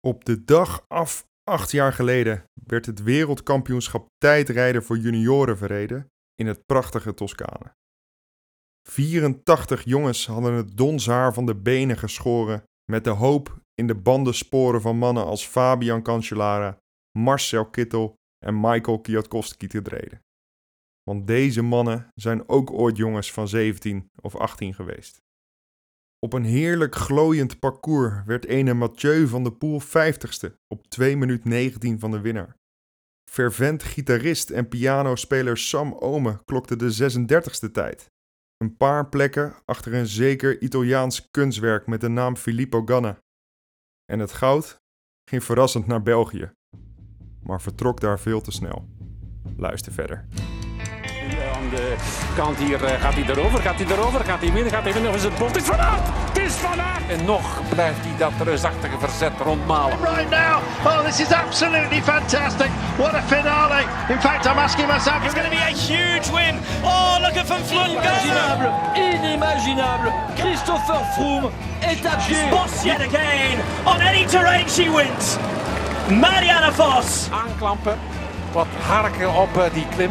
Op de dag af acht jaar geleden werd het wereldkampioenschap tijdrijden voor junioren verreden in het prachtige Toscane. 84 jongens hadden het donshaar van de benen geschoren met de hoop in de bandensporen van mannen als Fabian Cancellara, Marcel Kittel en Michael Kwiatkowski te treden. Want deze mannen zijn ook ooit jongens van 17 of 18 geweest. Op een heerlijk glooiend parcours werd ene Mathieu van der Poel 50ste op 2 minuut 19 van de winnaar. Fervent gitarist en pianospeler Sam Ome klokte de 36ste tijd. Een paar plekken achter een zeker Italiaans kunstwerk met de naam Filippo Ganna. En het goud ging verrassend naar België, maar vertrok daar veel te snel. Luister verder. Aan de kant hier eh, gaat hij erover, gaat hij erover, gaat hij winnen, gaat hij winnen of is het Bolt? Het is Van Aert! Het is Van Aert! En nog blijft hij dat reusachtige verzet rondmalen. right now. Oh, this is absolutely fantastic. What a finale. In fact, I'm asking myself. It's going to be a huge win. Oh, look at Van Vleuten. Inimaginable, inimaginable. Christopher Froome est à pied. Boss yet again. On any terrain she wins. Marianne Vos. Aanklampen, wat harken op eh, die klim.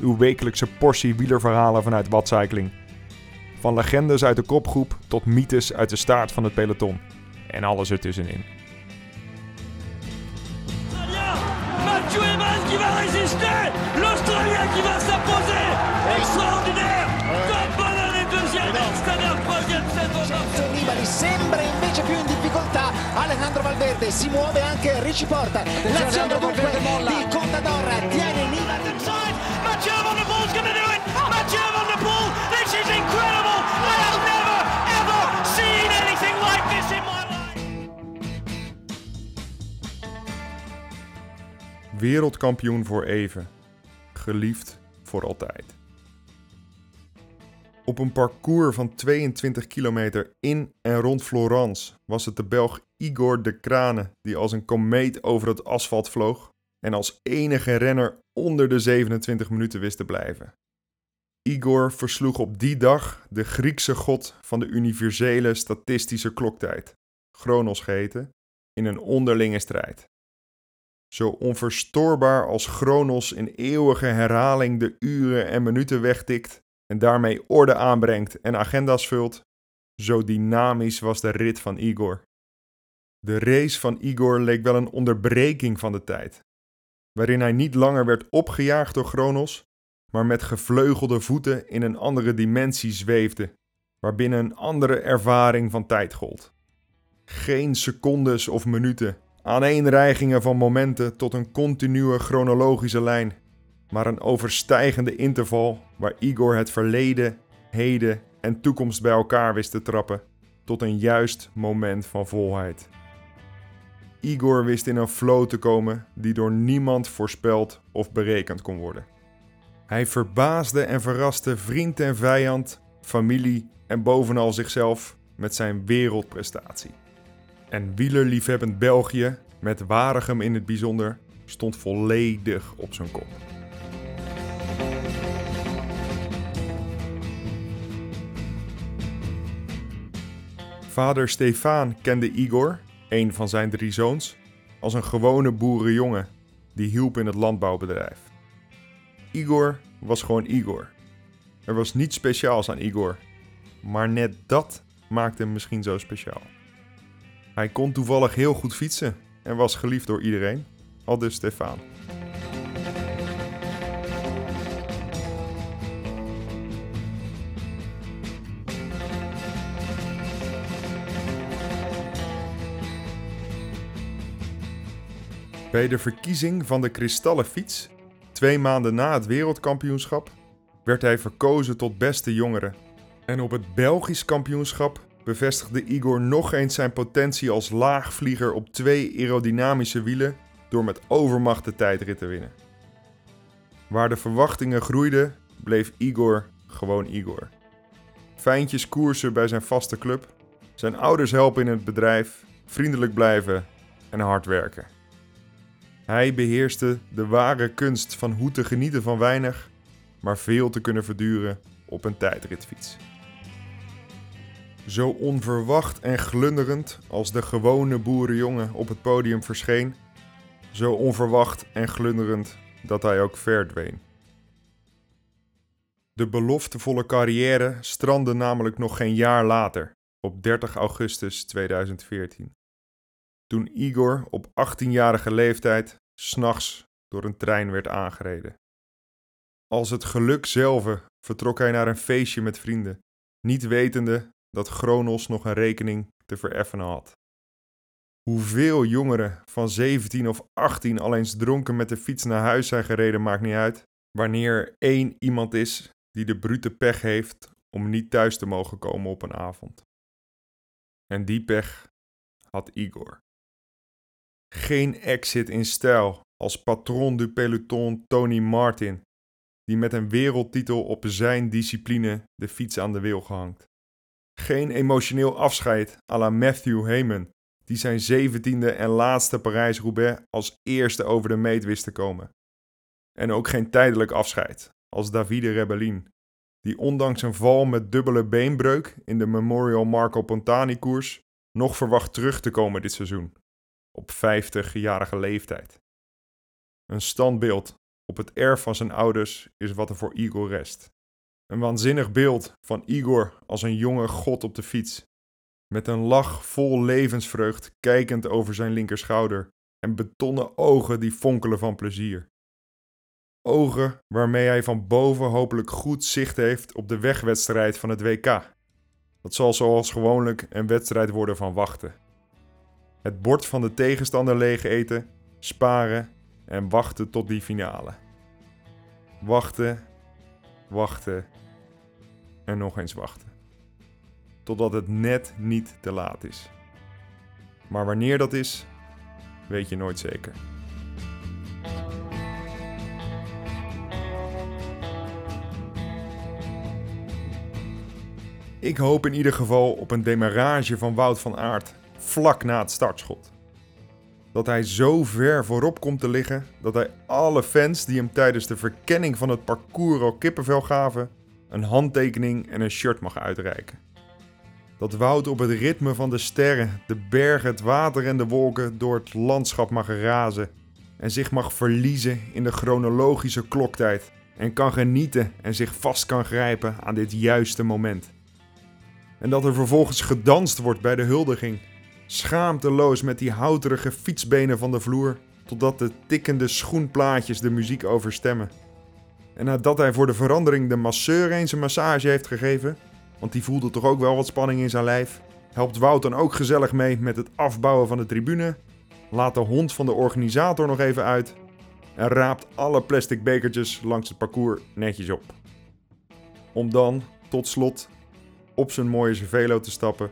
uw wekelijkse portie wielerverhalen vanuit Watcycling. Van legendes uit de kopgroep tot mythes uit de staart van het peloton. En alles ertussenin. Mathieu. Extraordinaire. Alejandro Valverde si muove anche Ricci Porta l'azione dunque di Contador tiene in my life. Wereldkampioen voor even. Geliefd voor altijd. Op een parcours van 22 kilometer in en rond Florence was het de Belg Igor de Krane die als een komeet over het asfalt vloog en als enige renner onder de 27 minuten wist te blijven. Igor versloeg op die dag de Griekse god van de universele statistische kloktijd, Chronos geheten, in een onderlinge strijd. Zo onverstoorbaar als Chronos in eeuwige herhaling de uren en minuten wegtikt en daarmee orde aanbrengt en agenda's vult, zo dynamisch was de rit van Igor. De race van Igor leek wel een onderbreking van de tijd, waarin hij niet langer werd opgejaagd door Chronos, maar met gevleugelde voeten in een andere dimensie zweefde, waarbinnen een andere ervaring van tijd gold. Geen secondes of minuten, aaneenreigingen van momenten tot een continue chronologische lijn, maar een overstijgende interval waar Igor het verleden, heden en toekomst bij elkaar wist te trappen tot een juist moment van volheid. Igor wist in een flow te komen die door niemand voorspeld of berekend kon worden. Hij verbaasde en verraste vriend en vijand, familie en bovenal zichzelf met zijn wereldprestatie. En wielerliefhebbend België, met Waregem in het bijzonder, stond volledig op zijn kop. Vader Stefaan kende Igor, een van zijn drie zoons, als een gewone boerenjongen die hielp in het landbouwbedrijf. Igor was gewoon Igor. Er was niets speciaals aan Igor, maar net dat maakte hem misschien zo speciaal. Hij kon toevallig heel goed fietsen en was geliefd door iedereen, al dus Bij de verkiezing van de kristallen fiets, twee maanden na het wereldkampioenschap, werd hij verkozen tot beste jongere. En op het Belgisch kampioenschap bevestigde Igor nog eens zijn potentie als laagvlieger op twee aerodynamische wielen door met overmacht de tijdrit te winnen. Waar de verwachtingen groeiden, bleef Igor gewoon Igor. Fijntjes koersen bij zijn vaste club, zijn ouders helpen in het bedrijf, vriendelijk blijven en hard werken. Hij beheerste de ware kunst van hoe te genieten van weinig, maar veel te kunnen verduren op een tijdritfiets. Zo onverwacht en glunderend als de gewone boerenjongen op het podium verscheen, zo onverwacht en glunderend dat hij ook verdween. De beloftevolle carrière strandde namelijk nog geen jaar later, op 30 augustus 2014. Toen Igor op 18-jarige leeftijd s'nachts door een trein werd aangereden. Als het geluk zelf vertrok hij naar een feestje met vrienden, niet wetende dat Chronos nog een rekening te vereffenen had. Hoeveel jongeren van 17 of 18 al eens dronken met de fiets naar huis zijn gereden, maakt niet uit. Wanneer er één iemand is die de brute pech heeft om niet thuis te mogen komen op een avond. En die pech had Igor. Geen exit in stijl als patron du peloton Tony Martin, die met een wereldtitel op zijn discipline de fiets aan de wiel gehangt. Geen emotioneel afscheid à la Matthew Heyman, die zijn zeventiende en laatste Parijs-Roubaix als eerste over de meet wist te komen. En ook geen tijdelijk afscheid, als Davide Rebellin, die ondanks een val met dubbele beenbreuk in de Memorial Marco Pontani-koers nog verwacht terug te komen dit seizoen, op 50-jarige leeftijd. Een standbeeld op het erf van zijn ouders is wat er voor Igor rest. Een waanzinnig beeld van Igor als een jonge god op de fiets, met een lach vol levensvreugd kijkend over zijn linkerschouder en betonnen ogen die fonkelen van plezier. Ogen waarmee hij van boven hopelijk goed zicht heeft op de wegwedstrijd van het WK. Dat zal zoals gewoonlijk een wedstrijd worden van wachten. Het bord van de tegenstander leeg eten, sparen en wachten tot die finale. Wachten, wachten en nog eens wachten. Totdat het net niet te laat is. Maar wanneer dat is, weet je nooit zeker. Ik hoop in ieder geval op een demarrage van Wout van Aert vlak na het startschot. Dat hij zo ver voorop komt te liggen dat hij alle fans die hem tijdens de verkenning van het parcours al kippenvel gaven, een handtekening en een shirt mag uitreiken. Dat Wout op het ritme van de sterren, de bergen, het water en de wolken door het landschap mag razen en zich mag verliezen in de chronologische kloktijd en kan genieten en zich vast kan grijpen aan dit juiste moment. En dat er vervolgens gedanst wordt bij de huldiging, schaamteloos met die houterige fietsbenen van de vloer, totdat de tikkende schoenplaatjes de muziek overstemmen. En nadat hij voor de verandering de masseur eens een massage heeft gegeven, want die voelde toch ook wel wat spanning in zijn lijf, helpt Wout dan ook gezellig mee met het afbouwen van de tribune, laat de hond van de organisator nog even uit en raapt alle plastic bekertjes langs het parcours netjes op. Om dan, tot slot, op zijn mooie Cervelo te stappen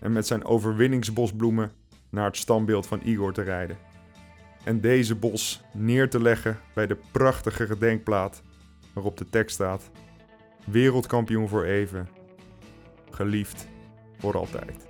en met zijn overwinningsbosbloemen naar het standbeeld van Igor te rijden. En deze bos neer te leggen bij de prachtige gedenkplaat waarop de tekst staat: Wereldkampioen voor even, geliefd voor altijd.